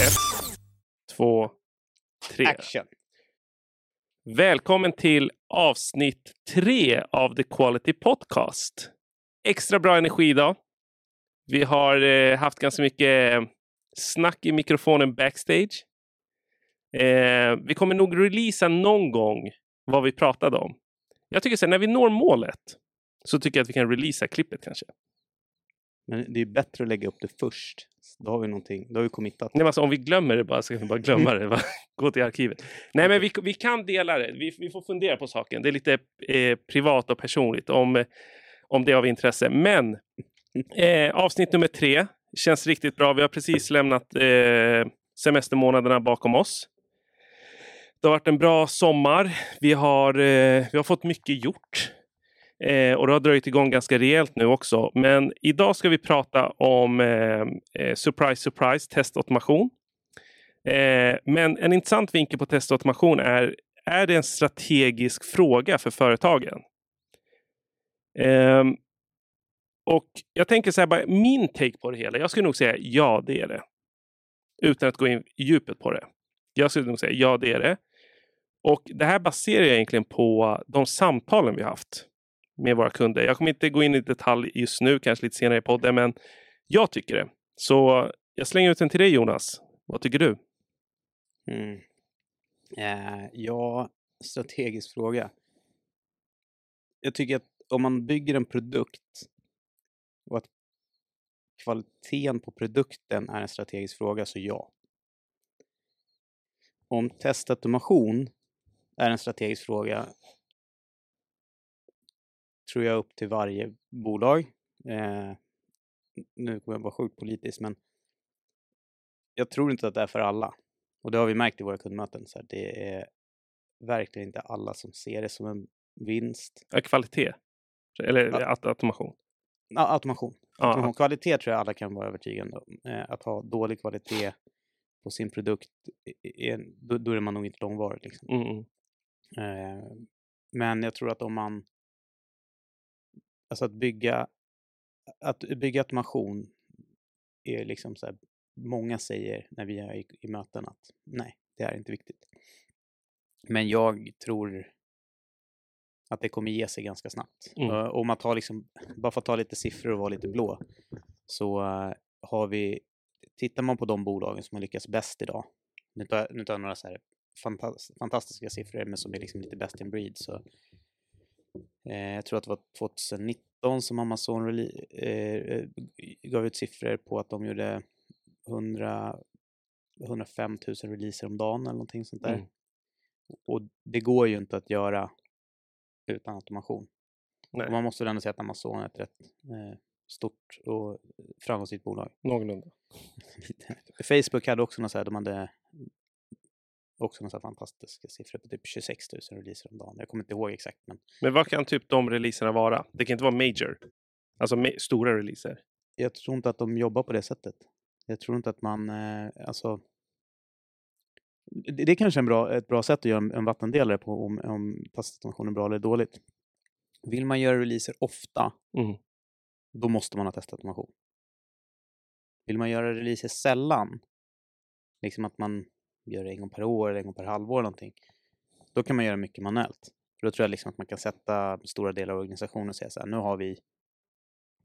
Ett, två, tre. Action! Välkommen till avsnitt tre av The Quality Podcast. Extra bra energi idag. Vi har eh, haft ganska mycket eh, snack i mikrofonen backstage. Eh, vi kommer nog releasa någon gång vad vi pratade om. Jag tycker så här, när vi når målet så tycker jag att vi kan releasa klippet kanske. Men det är bättre att lägga upp det först. Då har vi någonting, då har vi committat. Nej, alltså, om vi glömmer det bara så kan vi bara glömma det. Bara Gå till arkivet. Nej, men vi, vi kan dela det. Vi, vi får fundera på saken. Det är lite eh, privat och personligt om, om det är av intresse. Men eh, avsnitt nummer tre känns riktigt bra. Vi har precis lämnat eh, semestermånaderna bakom oss. Det har varit en bra sommar. Vi har, eh, vi har fått mycket gjort. Eh, och det har dröjt igång ganska rejält nu också. Men idag ska vi prata om eh, eh, surprise, surprise, testautomation. Eh, men en intressant vinkel på testautomation är, är det en strategisk fråga för företagen? Ehm, och jag tänker så här, bara, min take på det hela, jag skulle nog säga ja, det är det. Utan att gå in i djupet på det. Jag skulle nog säga ja, det är det. Och det här baserar jag egentligen på de samtalen vi haft med våra kunder. Jag kommer inte gå in i detalj just nu, kanske lite senare i podden, men jag tycker det. Så jag slänger ut den till dig Jonas. Vad tycker du? Mm. Eh, ja, strategisk fråga. Jag tycker att om man bygger en produkt och att kvaliteten på produkten är en strategisk fråga, så ja. Om testautomation är en strategisk fråga tror jag upp till varje bolag. Eh, nu kommer jag vara sjukt politisk, men jag tror inte att det är för alla. Och det har vi märkt i våra kundmöten. Så här, det är verkligen inte alla som ser det som en vinst. Ja, kvalitet? Eller Ja. automation? Ja, automation. Automation. Kvalitet tror jag alla kan vara övertygande om. Eh, att ha dålig kvalitet på sin produkt, är, då, då är man nog inte långvarig. Liksom. Mm, mm. Eh, men jag tror att om man... Alltså att bygga, att bygga automation är liksom så här, många säger när vi är i, i möten att nej, det är inte viktigt. Men jag tror att det kommer ge sig ganska snabbt. Mm. Eh, om man tar liksom, bara för att ta lite siffror och vara lite blå, så eh, har vi, tittar man på de bolagen som har lyckats bäst idag, nu tar nu tar jag några så här fantas, fantastiska siffror, men som är liksom lite best in breed, så eh, jag tror att det var 2019 som Amazon eh, eh, gav ut siffror på att de gjorde 100, 105 000 releaser om dagen eller någonting sånt där. Mm. Och det går ju inte att göra utan automation. Man måste väl ändå säga att Amazon är ett rätt eh, stort och framgångsrikt bolag. Någorlunda. Facebook hade också några så här, de hade också några så här fantastiska siffror på typ 26 000 releaser om dagen. Jag kommer inte ihåg exakt, men Men vad kan typ de releaserna vara? Det kan inte vara major. Alltså ma- stora releaser. jag tror inte att de jobbar på det sättet. Jag tror inte att man, eh, alltså det, det är kanske är en bra, ett bra sätt att göra en, en vattendelare på om, om är bra eller dåligt. Vill man göra releaser ofta, Mm. då måste man ha testautomation. Vill man göra releaser sällan, liksom att man gör det en gång per år eller en gång per halvår eller någonting, då kan man göra mycket manuellt. För då tror jag liksom att man kan sätta stora delar av organisationen och säga så här, nu har vi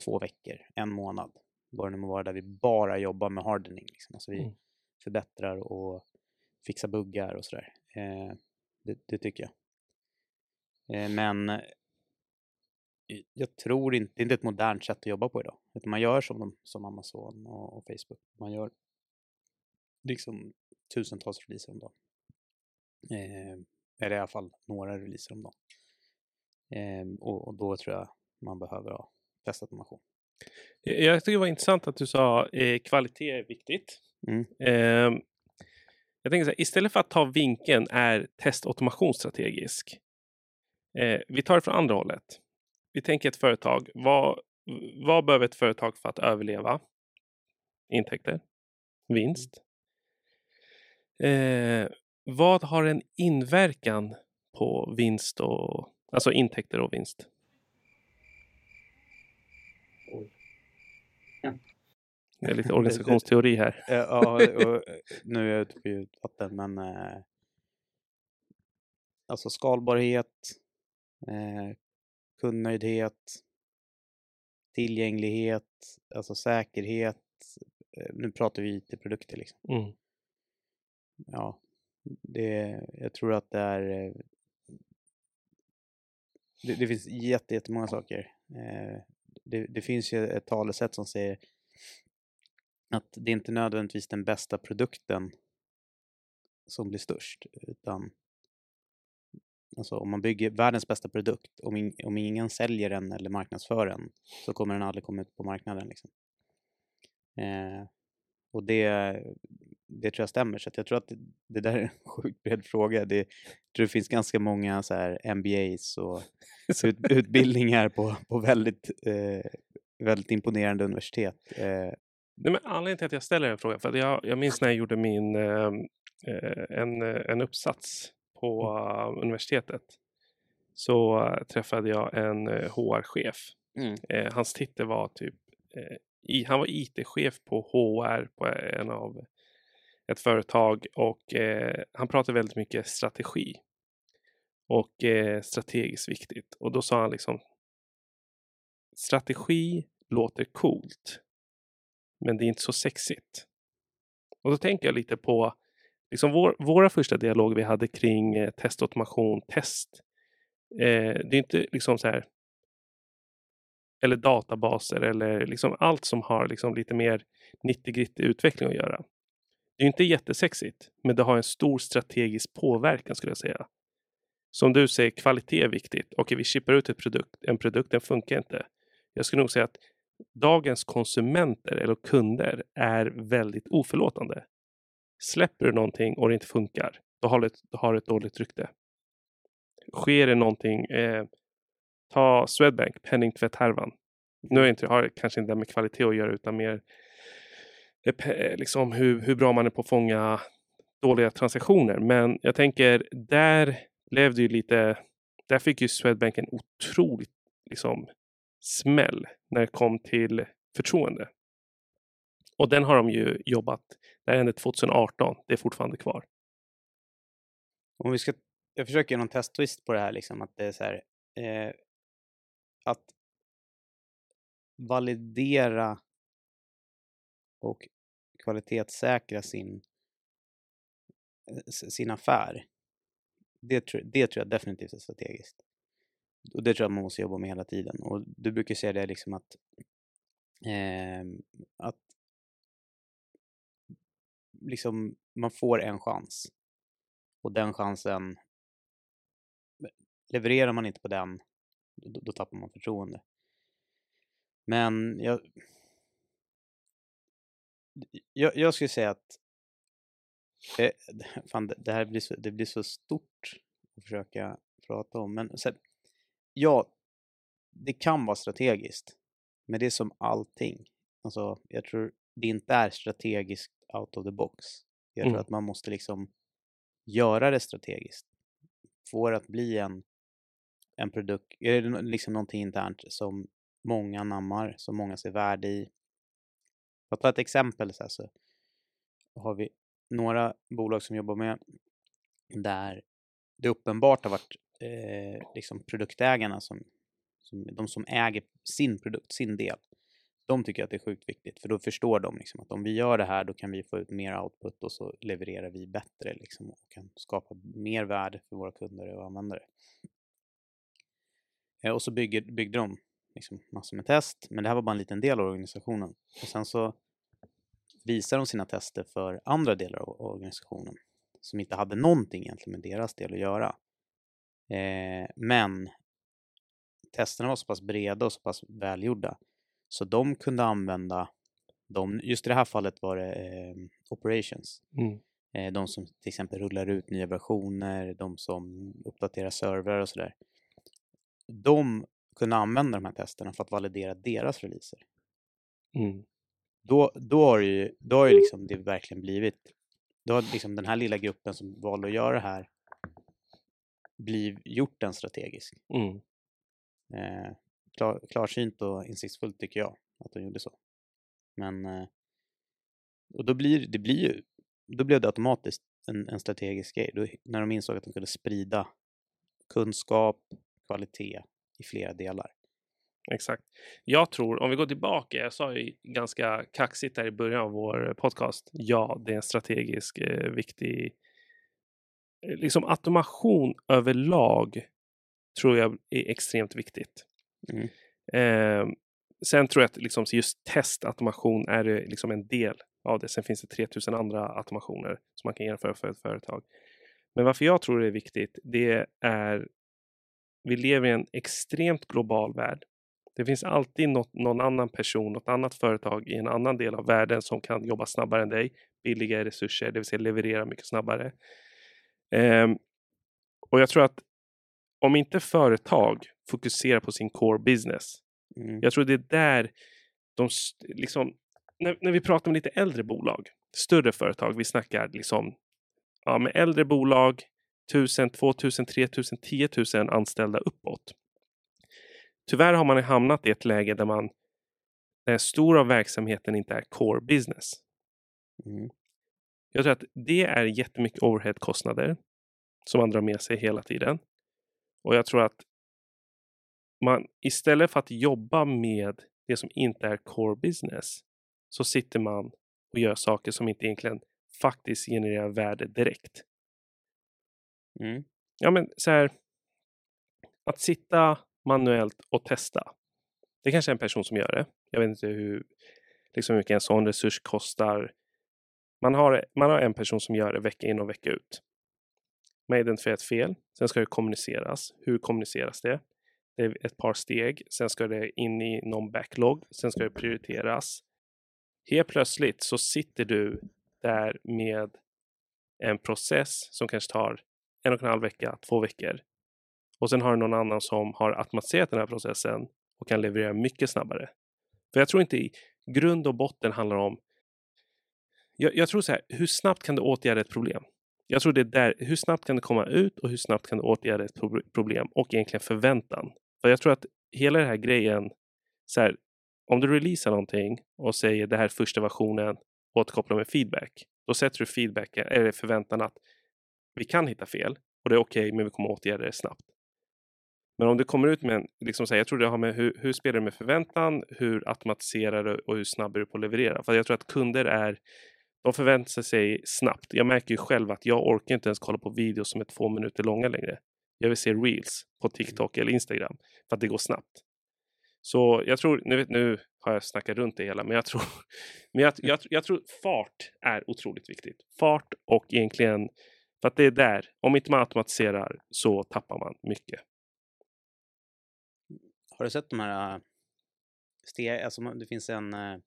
två veckor, en månad, vad det nu må vara, där vi bara jobbar med hardening. Liksom. Alltså vi Mm. förbättrar och fixar buggar och sådär. Eh, det, det tycker jag. Eh, men eh, jag tror inte, det är inte ett modernt sätt att jobba på idag. Utan man gör som, de, som Amazon och, och Facebook. Man gör liksom tusentals releaser om dagen. Eh, eller i alla fall några releaser om dagen. Eh, och, och då tror jag man behöver ha testautomation. Jag jag tycker det var intressant att du sa eh, kvalitet är viktigt. Mm. Ehm, jag tänker så här, istället för att ta vinkeln är testautomation strategisk. Eh, vi tar det från andra hållet. Vi tänker ett företag. Vad, vad behöver ett företag för att överleva? Intäkter, vinst. Eh, vad har en inverkan på vinst och alltså intäkter och vinst? Det är lite organisationsteori här. Eh, Ja, och nu är jag ute på djupt vatten, men eh, alltså skalbarhet, eh, kundnöjdhet, tillgänglighet, alltså säkerhet. Eh, nu pratar vi IT-produkter liksom. Mm. Ja, det, jag tror att det är... Eh, det, det finns jätte, jättemånga saker. Eh, det, det finns ju ett talesätt som säger att det är inte nödvändigtvis den bästa produkten som blir störst, utan alltså om man bygger världens bästa produkt, om, in, om ingen säljer den eller marknadsför den så kommer den aldrig komma ut på marknaden. Liksom. Eh, och det, det tror jag stämmer, så att jag tror att det, det där är en sjukt bred fråga. Det, jag tror det finns ganska många så här MBAs och ut, utbildningar på, på väldigt, eh, väldigt imponerande universitet. Eh, Nej, men anledningen till att jag ställer den frågan, för jag, jag minns när jag gjorde min, eh, eh, en, eh, en uppsats på eh, universitetet. Så eh, träffade jag en eh, HR-chef. Mm. Eh, hans titel var typ, eh, han var IT-chef på HR på en av ett företag och eh, han pratar väldigt mycket strategi. Och eh, strategiskt viktigt. Och då sa han liksom strategi låter coolt men det är inte så sexigt. Och då tänker jag lite på liksom vår, våra första dialoger vi hade kring eh, testautomation, test. Eh, det är inte liksom så här eller databaser eller liksom allt som har liksom lite mer 90-grittig utveckling att göra. Det är inte jättesexigt, men det har en stor strategisk påverkan skulle jag säga. Som du säger, kvalitet är viktigt. Okej, vi chippar ut ett produkt, en produkt, den funkar inte. Jag skulle nog säga att dagens konsumenter eller kunder är väldigt oförlåtande. Släpper du någonting och det inte funkar, då har det, då har du ett dåligt rykte. Sker det någonting, eh, ta Swedbank, penningtvätthärvan. Nu är inte, har det kanske inte med kvalitet att göra utan mer Eh, eh, liksom hur, hur bra man är på att fånga dåliga transaktioner. Men jag tänker, där blev det ju lite, där fick ju Swedbank en otroligt liksom, smäll när det kom till förtroende. Och den har de ju jobbat, det här hände 2018, det är fortfarande kvar. Om vi ska, jag försöker göra någon testtwist på det här, liksom, att det är så här, eh, att validera och kvalitetssäkra sin, eh, sin affär. Det, tror- det tror jag definitivt är strategiskt. Och det tror jag man måste jobba med hela tiden. Och du brukar säga det liksom att, eh, att liksom man får en chans. Och den chansen, levererar man inte på den, då, då tappar man förtroende. Men jag, jag, jag skulle säga att eh, fan, det, här blir så, det blir så stort att försöka prata om. Men här, ja, det kan vara strategiskt. Men det är som allting. Alltså, jag tror det inte är strategiskt out of the box. Jag tror Mm. att man måste liksom göra det strategiskt. Få det att bli en, en produkt, liksom någonting internt som många nammar, som många ser värde i. För att ta ett exempel så, här, så har vi några bolag som jobbar med där det uppenbart har varit eh, liksom produktägarna som, som, de som äger sin produkt, sin del. De tycker att det är sjukt viktigt för då förstår de liksom att om vi gör det här då kan vi få ut mer output och så levererar vi bättre liksom och kan skapa mer värde för våra kunder och användare. Eh, och så bygger, byggde de liksom massor med test, men det här var bara en liten del av organisationen. Och sen så visar de sina tester för andra delar av organisationen som inte hade någonting egentligen med deras del att göra. Eh, men testerna var så pass breda och så pass välgjorda så de kunde använda dem. Just i det här fallet var det eh, operations. Mm. Eh, de som till exempel rullar ut nya versioner, de som uppdaterar servrar och sådär. De kunde använda de här testerna för att validera deras releaser. Mm. Då, då har ju, då har ju liksom det verkligen blivit, då har liksom den här lilla gruppen som valde att göra det här bliv, gjort den strategisk. Mm. Eh, klar, klarsynt och insiktsfullt tycker jag att de gjorde så. Men eh, Och då blir det blir ju, då blev det automatiskt en, en strategisk grej. Då, när de insåg att de kunde sprida kunskap, kvalitet i flera delar. Exakt. Jag tror, om vi går tillbaka, jag sa ju ganska kaxigt där i början av vår podcast, ja, det är en strategisk eh, viktig, eh, liksom automation överlag tror jag är extremt viktigt. Mm. Eh, sen tror jag att liksom just testautomation är det liksom en del av det. Sen finns det 3000 andra automationer som man kan genomföra för ett företag. Men varför jag tror det är viktigt, det är vi lever i en extremt global värld. Det finns alltid något, någon annan person, något annat företag i en annan del av världen som kan jobba snabbare än dig, billigare resurser, det vill säga leverera mycket snabbare. Um, och jag tror att om inte företag fokuserar på sin core business, Mm. jag tror det är där de, liksom, när, när vi pratar med lite äldre bolag, större företag, vi snackar liksom, ja med äldre bolag, 1000, 2000, 3000, 10 000 anställda uppåt. Tyvärr har man hamnat i ett läge där man, där stor av verksamheten inte är core business. Mm. Jag tror att det är jättemycket overheadkostnader som man drar med sig hela tiden. Och jag tror att man istället för att jobba med det som inte är core business så sitter man och gör saker som inte egentligen faktiskt genererar värde direkt. Mm. Ja men så här. Att sitta manuellt och testa. Det kanske är en person som gör det. Jag vet inte hur, liksom hur mycket en sån resurs kostar. Man har, man har en person som gör det vecka in och vecka ut. Man identifierar ett fel. Sen ska det kommuniceras. Hur kommuniceras det? Det är ett par steg. Sen ska det in i någon backlog. Sen ska det prioriteras. Helt plötsligt så sitter du där med en process som kanske tar en och en halv vecka, två veckor. Och sen har du någon annan som har automatiserat den här processen och kan leverera mycket snabbare. För jag tror inte i grund och botten handlar om jag, jag tror så här, hur snabbt kan du åtgärda ett problem? Jag tror det är där, hur snabbt kan det komma ut och hur snabbt kan du åtgärda ett problem och egentligen förväntan. För jag tror att hela den här grejen, så här, om du releasar någonting och säger det här är första versionen, återkopplar med feedback, då sätter du feedback, eller förväntan att vi kan hitta fel och det är okej, men vi kommer åtgärda det snabbt. Men om du kommer ut med en, liksom här, jag tror det har med hur, hur spelar du med förväntan, hur automatiserar du och hur snabb är du på att leverera? För jag tror att kunder är, de förväntar sig snabbt. Jag märker ju själv att jag orkar inte ens kolla på videos som är två minuter långa längre. Jag vill se reels på TikTok eller Instagram för att det går snabbt. Så jag tror, nu, vet, nu har jag snackat runt det hela, men jag tror, men jag, jag, jag tror fart är otroligt viktigt. Fart och egentligen, för att det är där, om inte man automatiserar så tappar man mycket. Har du sett de här steg, alltså det finns en, eh,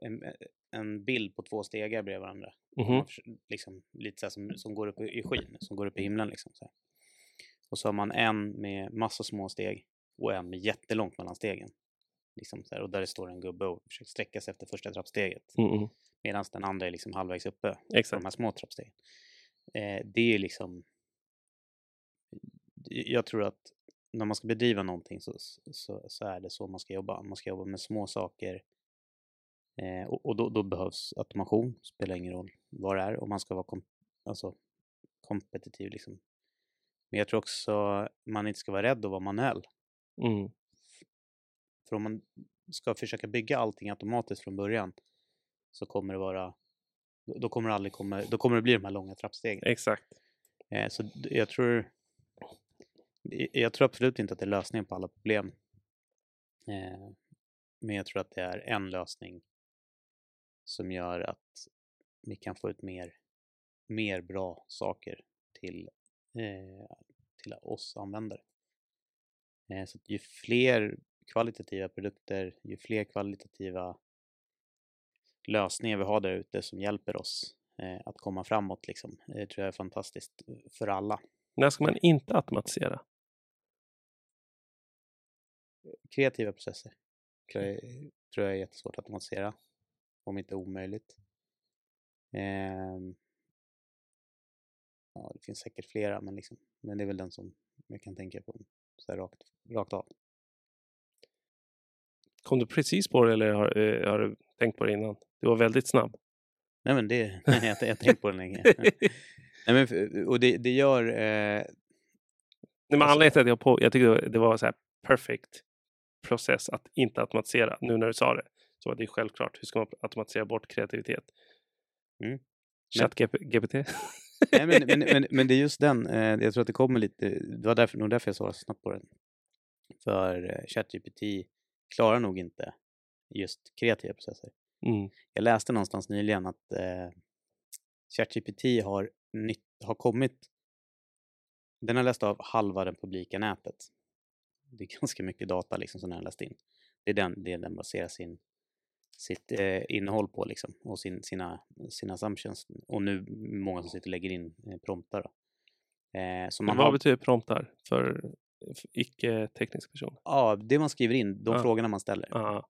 en, eh, en bild på två stegar bredvid varandra. Man förs- Liksom, lite så som, som går upp i skyn, som går upp i himlen. Liksom, så här. Och så har man en med massa små steg och en med jättelångt mellan stegen. Liksom här, och där det står en gubbe och försöker sträcka sig efter första trappsteget. Mm, mm. Medan den andra är liksom halvvägs uppe på Exakt. de här små trappstegen. Eh, det är liksom... Jag tror att när man ska bedriva någonting så, så, så är det så man ska jobba. Man ska jobba med små saker. Eh, och och då, då behövs automation, spelar ingen roll vad det är. Och man ska vara kom, alltså, kompetitiv liksom. Men jag tror också man inte ska vara rädd att vara manuell. Mm. För om man ska försöka bygga allting automatiskt från början så kommer det vara då kommer det aldrig komma, då kommer det bli de här långa trappstegen. Exakt. Eh, så jag tror jag- tror absolut inte att det är lösningen på alla problem. Eh, men jag tror att det är en lösning som gör att vi kan få ut mer, mer bra saker till, eh, till oss användare. Eh, så ju fler kvalitativa produkter, ju fler kvalitativa lösningar vi har där ute som hjälper oss eh, att komma framåt, liksom, det tror jag är fantastiskt eh, för alla. När ska man inte automatisera? Kreativa processer tror jag, tror jag är jättesvårt att automatisera, om inte omöjligt. Ehm, ja, det finns säkert flera, men, liksom, men det är väl den som jag kan tänka på så här rakt, rakt av. Kom du precis på det eller har, eh, har du tänkt på det innan? Du var väldigt snabb. Nej men det, nej, jag, har tänkt på det länge. nej, men, och det, det gör, eh, Nej, men Alltså- anledningen till att jag, på, jag tyckte det var så här perfect process att inte automatisera. Nu när du sa det så var det självklart. Hur ska man automatisera bort kreativitet? Mm. Chatt GPT? nej, men, men, men, men det är just den, eh, jag tror att det kommer lite, det var därför, nog därför jag svarade så snabbt på den. För eh, ChatGPT klarar nog inte just kreativa processer. Mm. Jag läste någonstans nyligen att eh, ChatGPT har, nytt, har kommit... Den har läst av halva det publika nätet. Det är ganska mycket data liksom som den har läst in. Det är den, det den baserar sin, sitt eh, innehåll på liksom, och sin, sina, sina assumptions. Och nu många som sitter och lägger in eh, promptar. Eh, så man Vad har, betyder promptar för, för icke-tekniska personer? ja, det man skriver in, de Ja. frågorna man ställer. Ah,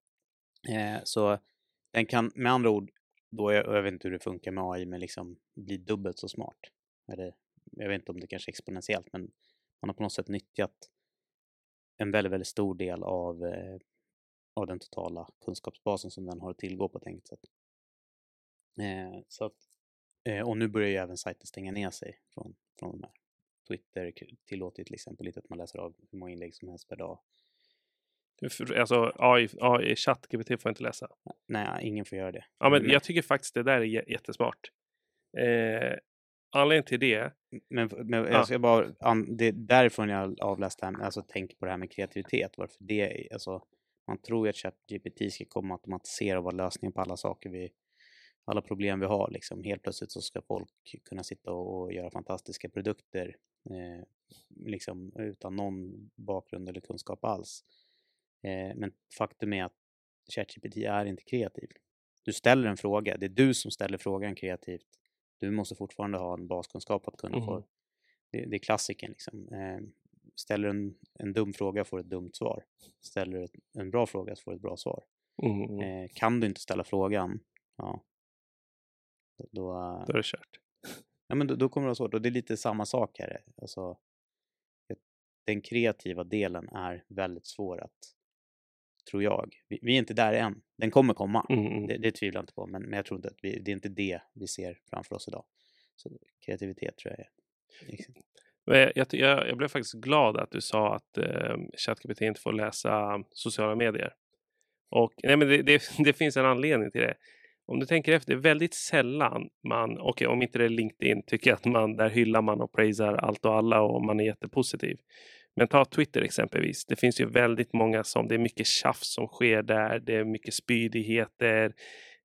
Eh, så den kan med andra ord, då jag, jag vet inte hur det funkar med AI, men liksom bli dubbelt så smart. Eller, jag vet inte om det kanske är exponentiellt, men man har på något sätt nyttjat en väldigt, väldigt stor del av, eh, av den totala kunskapsbasen som den har att tillgå på ett enkelt sätt. Eh, så att, eh, och nu börjar ju även sajter stänga ner sig från, från de här. Twitter tillåter ju till exempel inte att man läser av hur många inlägg som helst per dag alltså AI, AI chatt GPT får inte läsa. Nej, ingen får göra det. Ja, men jag tycker faktiskt det där är jä- jättesmart. Eh, anledningen till det, Men, men Ja. jag ska bara, det är därifrån jag avläst det här, med- alltså tänker på det här med kreativitet. Varför det alltså, man tror ju att ChatGPT ska komma att automatisera och vara lösningen på alla saker vi, alla problem vi har. Liksom. Helt plötsligt så ska folk kunna sitta och, och göra fantastiska produkter eh, liksom, utan någon bakgrund eller kunskap alls. Eh, men faktum är att ChatGPT är inte kreativ. Du ställer en fråga, det är du som ställer frågan kreativt. Du måste fortfarande ha en baskunskap att kunna få... Mhm. Det, det är klassiken liksom. Eh, ställer en, en dum fråga får du ett dumt svar. Ställer du en bra fråga så får du ett bra svar. mm, mm, Eh, kan du inte ställa frågan, ja, då, då, då är det kört. ja, men då, då kommer det vara svårt. Och det är lite samma sak här. Alltså, den kreativa delen är väldigt svår att, tror jag. Vi, vi är inte där än. Den kommer komma. Mm, mm. Det, det tvivlar jag inte på, men, men jag tror inte att vi, det är inte det vi ser framför oss idag. Så kreativitet tror jag är... Jag, jag, jag, blev faktiskt glad att du sa att eh, ChatGPT inte får läsa sociala medier. Och nej, men det, det, det finns en anledning till det. Om du tänker efter, det är väldigt sällan man, okej om inte det är LinkedIn, tycker jag att man, där hyllar man och praisar allt och alla och man är jättepositiv. Men ta Twitter exempelvis. Det finns ju väldigt många som, det är mycket tjafs som sker där. Det är mycket spydigheter.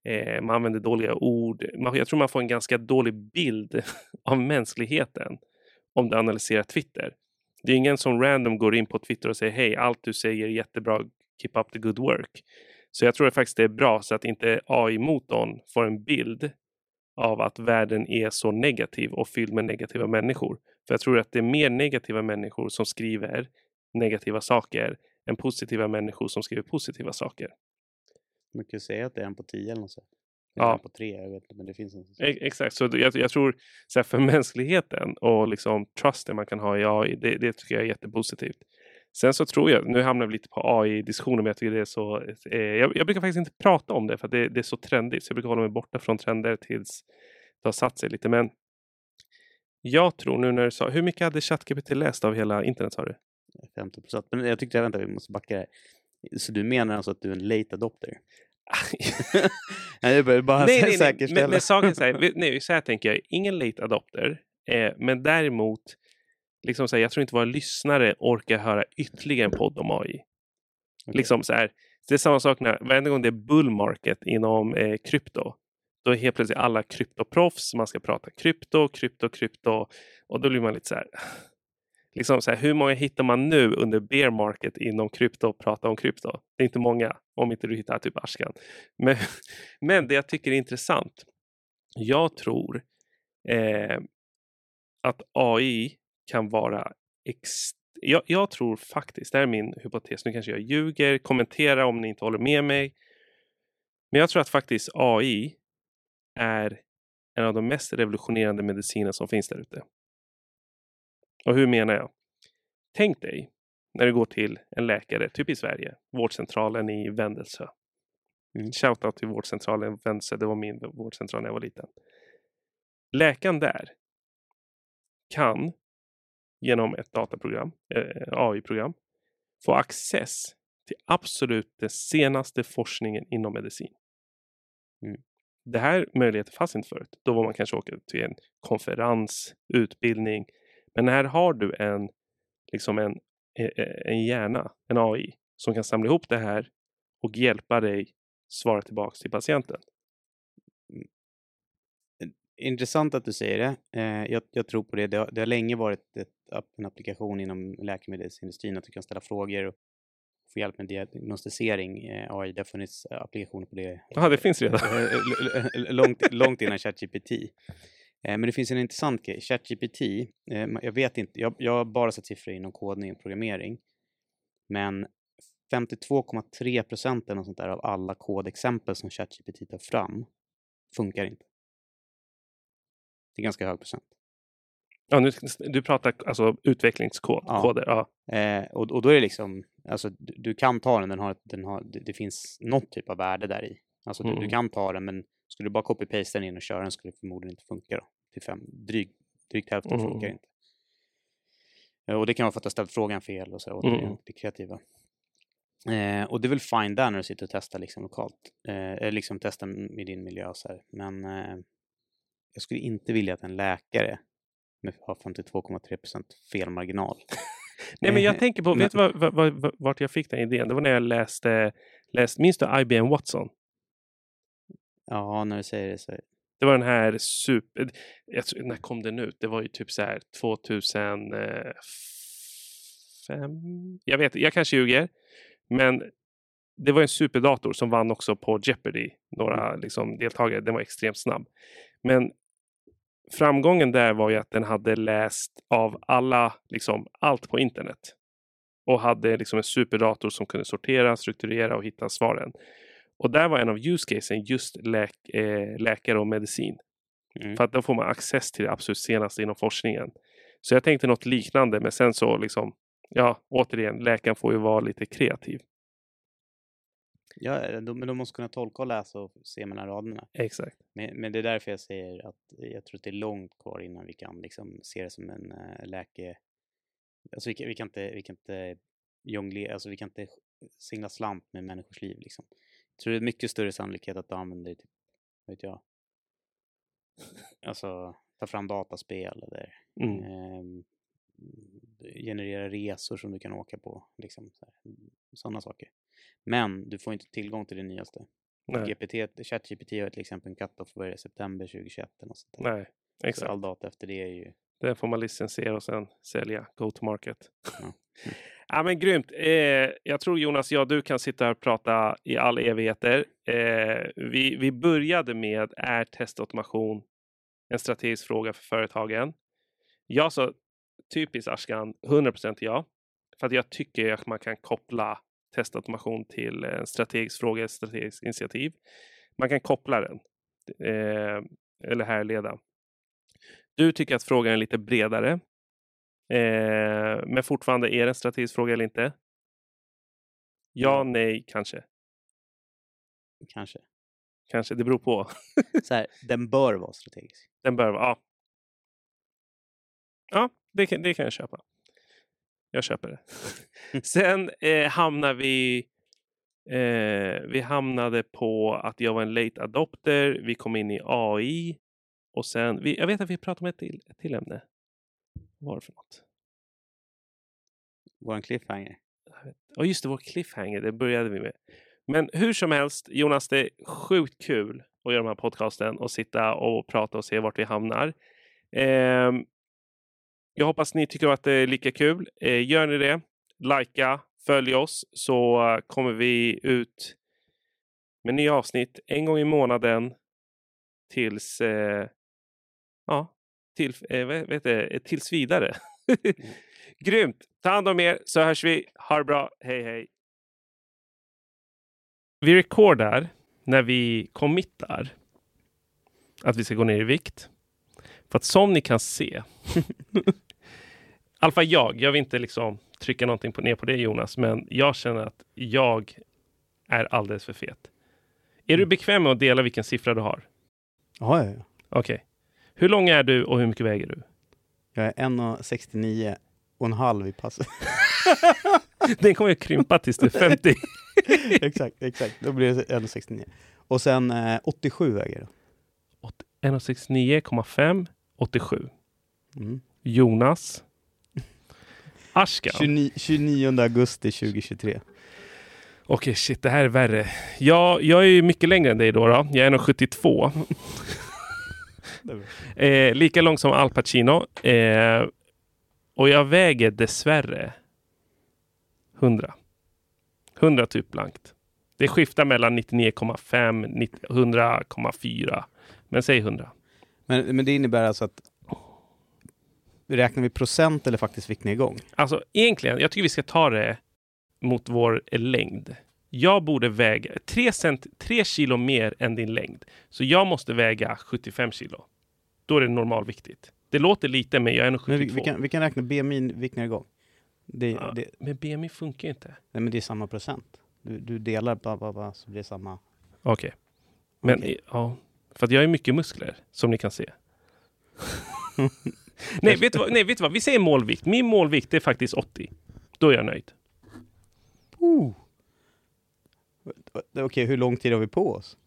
Eh, man använder dåliga ord. Man, jag tror man får en ganska dålig bild av mänskligheten om du analyserar Twitter. Det är ingen som random går in på Twitter och säger hej, allt du säger är jättebra, keep up the good work. Så jag tror faktiskt det är bra så att inte AI-motorn får en bild av att världen är så negativ och fylld med negativa människor. För jag tror att det är mer negativa människor som skriver negativa saker än positiva människor som skriver positiva saker. Man kan säga att det är en på tio eller något sånt. Ja. En på tre, jag vet inte, men det finns en... E- Exakt, så jag, jag tror så här, för mänskligheten och liksom trusten man kan ha i AI, det, det tycker jag är jättepositivt. Sen så tror jag, nu hamnar vi lite på AI-diskussioner, men jag tycker det är så, eh, jag, jag brukar faktiskt inte prata om det för det, det är så trendigt, så jag brukar hålla mig borta från trender tills det har satt sig lite. Men jag tror nu när du sa, hur mycket hade ChatGPT läst av hela internet sa du? 50 procent. Men jag tyckte, vänta, vi måste backa här. Så du menar alltså att du är en late adopter? Nej, jag bara, bara nej, nej, nej. Men, men saken är så här, nej, så här tänker jag, ingen late adopter, eh, men däremot, liksom så här, jag tror inte våra lyssnare orkar höra ytterligare en podd om AI. Okej. Liksom så här, det är samma sak när varenda gång det är bull market inom eh, krypto. Då är helt plötsligt alla kryptoproffs, man ska prata krypto, krypto, krypto. Och då blir man lite så här. Liksom så här, hur många hittar man nu under bear market inom krypto och prata om krypto? Det är inte många, om inte du hittar typ Ashkan. Men, men det jag tycker är intressant. Jag tror eh, att AI kan vara jag, jag tror faktiskt, det här är min hypotes, nu kanske jag ljuger, kommentera om ni inte håller med mig. Men jag tror att faktiskt AI är en av de mest revolutionerande mediciner som finns där ute. Och hur menar jag? Tänk dig när du går till en läkare, typ i Sverige, vårdcentralen i Vändelsö. Mm. Shoutout till vårdcentralen Vänse, det var min vårdcentral när jag var liten. Läkaren där kan genom ett dataprogram, eh, AI-program, få access till absolut den senaste forskningen inom medicin. Mm. Det här möjligheten fanns inte förut. Då var man kanske åka till en konferens, utbildning. Men här har du en, liksom en, e, e, en hjärna, en AI, som kan samla ihop det här och hjälpa dig svara tillbaks till patienten. Intressant att du säger det. Eh, jag, jag tror på det. Det har, det har länge varit ett, en applikation inom läkemedelsindustrin att du kan ställa frågor och få hjälp med diagnostisering. Eh, AI, det har funnits applikationer på det. Ja, det finns redan. eh, långt, långt innan ChatGPT. Eh, Men det finns en intressant grej. ChatGPT, eh, jag vet inte, jag, jag har bara sett siffror inom kodning och programmering. Men 52,3 procent eller något sånt där av alla kodexempel som ChatGPT tar fram funkar inte. Det är ganska hög procent. Ja, nu, du pratar alltså utvecklingskod, Ja. Ja. Eh, och, och då är det liksom, alltså du, du kan ta den, den har, den har, det, det finns något typ av värde där i. Alltså du, du Mm. kan ta den men skulle du bara copy-paste den in och köra den skulle det förmodligen inte funka då. Till fem, dryg, drygt hälften Mm. funkar inte. Eh, och det kan vara för att du har ställt frågan fel och så, återigen, Mm. det kreativa. Eh, och det är väl fine där när du sitter och testar liksom lokalt. Eh, eller liksom testar i din miljö och så här. Men eh, jag skulle inte vilja att en läkare har 52,3 procent felmarginal. Nej, men jag Eh, tänker på, vet du vad, vad, vart jag fick den idén? Det var när jag läste, läste minns du IBM Watson? Ja, när du säger det så. Det var den här super... Jag tror, när kom den ut? Det var ju typ så här 2005? Jag vet jag kanske ljuger. Men det var en superdator som vann också på Jeopardy. Några liksom, deltagare. Den var extremt snabb. Men framgången där var ju att den hade läst av alla, liksom allt på internet. Och hade liksom en superdator som kunde sortera, strukturera och hitta svaren. Och där var en av use casen just läk, eh, läkare och medicin. Mm. För att då får man access till det absolut senaste inom forskningen. Så jag tänkte något liknande men sen så liksom, ja återigen, läkaren får ju vara lite kreativ. Ja, de, men de måste kunna tolka och läsa och se mellan raderna. Exakt. Men, men det är därför jag säger att jag tror att det är långt kvar innan vi kan liksom se det som en uh, läke... Alltså vi kan, vi kan inte, vi kan inte jonglera, alltså vi kan inte singla slant med människors liv liksom. Jag tror det är mycket större sannolikhet att du använder vad vet jag, alltså ta fram dataspel eller Mm. ehm, generera resor som du kan åka på, liksom sådana saker. Men du får inte tillgång till det nyaste. GPT, ChatGPT har till exempel en cut-off är det, september 2021 eller något sånt där. nej, Så exakt. all data efter det är ju... Den får man licensiera och sen sälja. Go to market. Ja. ja men grymt. Eh, jag tror Jonas, jag och du kan sitta här och prata i all evigheter. Eh, vi, vi började med är testautomation en strategisk fråga för företagen? Jag sa typiskt Ashkan 100% ja. För att jag tycker att man kan koppla testautomation till en strategisk fråga, ett strategiskt initiativ. Man kan koppla den. Eh, eller härleda. Du tycker att frågan är lite bredare. Eh, men fortfarande är det en strategisk fråga eller inte? Ja, nej, kanske. Kanske. Kanske, det beror på. Så här, den bör vara strategisk. Den bör vara, ja. Ja, det det kan jag köpa. Jag köper det. Sen eh, hamnar vi... Eh, vi hamnade på att jag var en late adopter. Vi kom in i AI. Och sen, vi, jag vet att vi pratade om ett till, ett till ämne. Vad var det för något? Våran cliffhanger. Ja, just det, vår cliffhanger. Det började vi med. Men hur som helst, Jonas, det är sjukt kul att göra den här podcasten och sitta och prata och se vart vi hamnar. Ehm, jag hoppas ni tycker att det är lika kul. Eh, gör ni det, likea, följ oss så eh, kommer vi ut med nya avsnitt en gång i månaden tills eh, ja, till, eh, vet, det, tills vidare. Grymt! Ta hand om er så hörs vi. Ha det bra. Hej hej! Vi rekordar när vi committar att vi ska gå ner i vikt. För att som ni kan se, i alla fall jag, jag vill inte liksom trycka någonting på, ner på det Jonas, men jag känner att jag är alldeles för fet. Är du bekväm med att dela vilken siffra du har? Ja, ja, ja. Okej. Hur lång är du och hur mycket väger du? Jag är 1,69 och en halv i passet. Den kommer att krympa tills du är 50. exakt, exakt. Då blir det 1,69. Och sen eh, 87 väger jag. 1,69,5, 87. Mm. Jonas. Ashkan. 29, 29 augusti 2023. Okej, shit, det här är värre. Jag, jag är ju mycket längre än dig då. då. Jag är 1,72. Det är bra. Eh, lika lång som Al Pacino. Eh, och jag väger dessvärre 100. 100 typ blankt. Det skiftar mellan 99,5 90 100,4. Men säg 100. Men, men det innebär alltså att Räknar vi procent eller faktiskt viktnedgång? Alltså egentligen, jag tycker vi ska ta det mot vår längd. Jag borde väga 3, cent, 3 kilo mer än din längd. Så jag måste väga 75 kilo. Då är det normalviktigt. Det låter lite, men jag är nog 72. Men vi, vi, kan, vi kan räkna BMI viktnedgång. Det, Ja, det, Men BMI funkar inte. nej, men det är samma procent. Du, du delar bara, bara, bara så blir det samma. Okej. Men Okej. i- ja, för att jag har mycket muskler som ni kan se. Nej, vet du vad? Nej, vet du vad? Vi säger målvikt. Min målvikt är faktiskt 80. Då är jag nöjd. Uh. Okej, hur lång tid har vi på oss?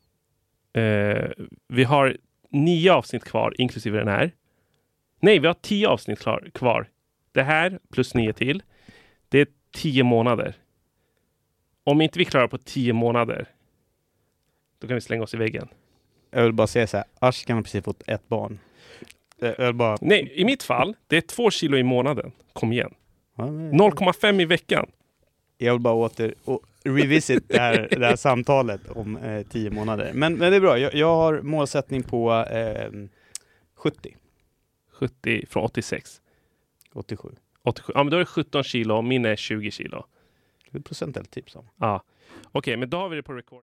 Eh, vi har nio avsnitt kvar, inklusive den här. Nej, vi har tio avsnitt klar, kvar. Det här plus nio till. Det är tio månader. Om inte vi klarar på tio månader, då kan vi slänga oss i väggen. Jag vill bara säga så här, Ashkan har precis fått ett barn. Jag jag bara... Nej, i mitt fall, det är två kilo i månaden. Kom igen. Ja, men- 0,5 i veckan. Jag vill bara åter och revisit det här, det här samtalet om eh, tio månader. Men, men det är bra, jag, jag har målsättning på eh, 70, 70 från 86. 87. 87. Ja, men då är det 17 kilo min är 20 kilo. Det är procentuellt typ samma. Ja. Okej, men då har vi det på record.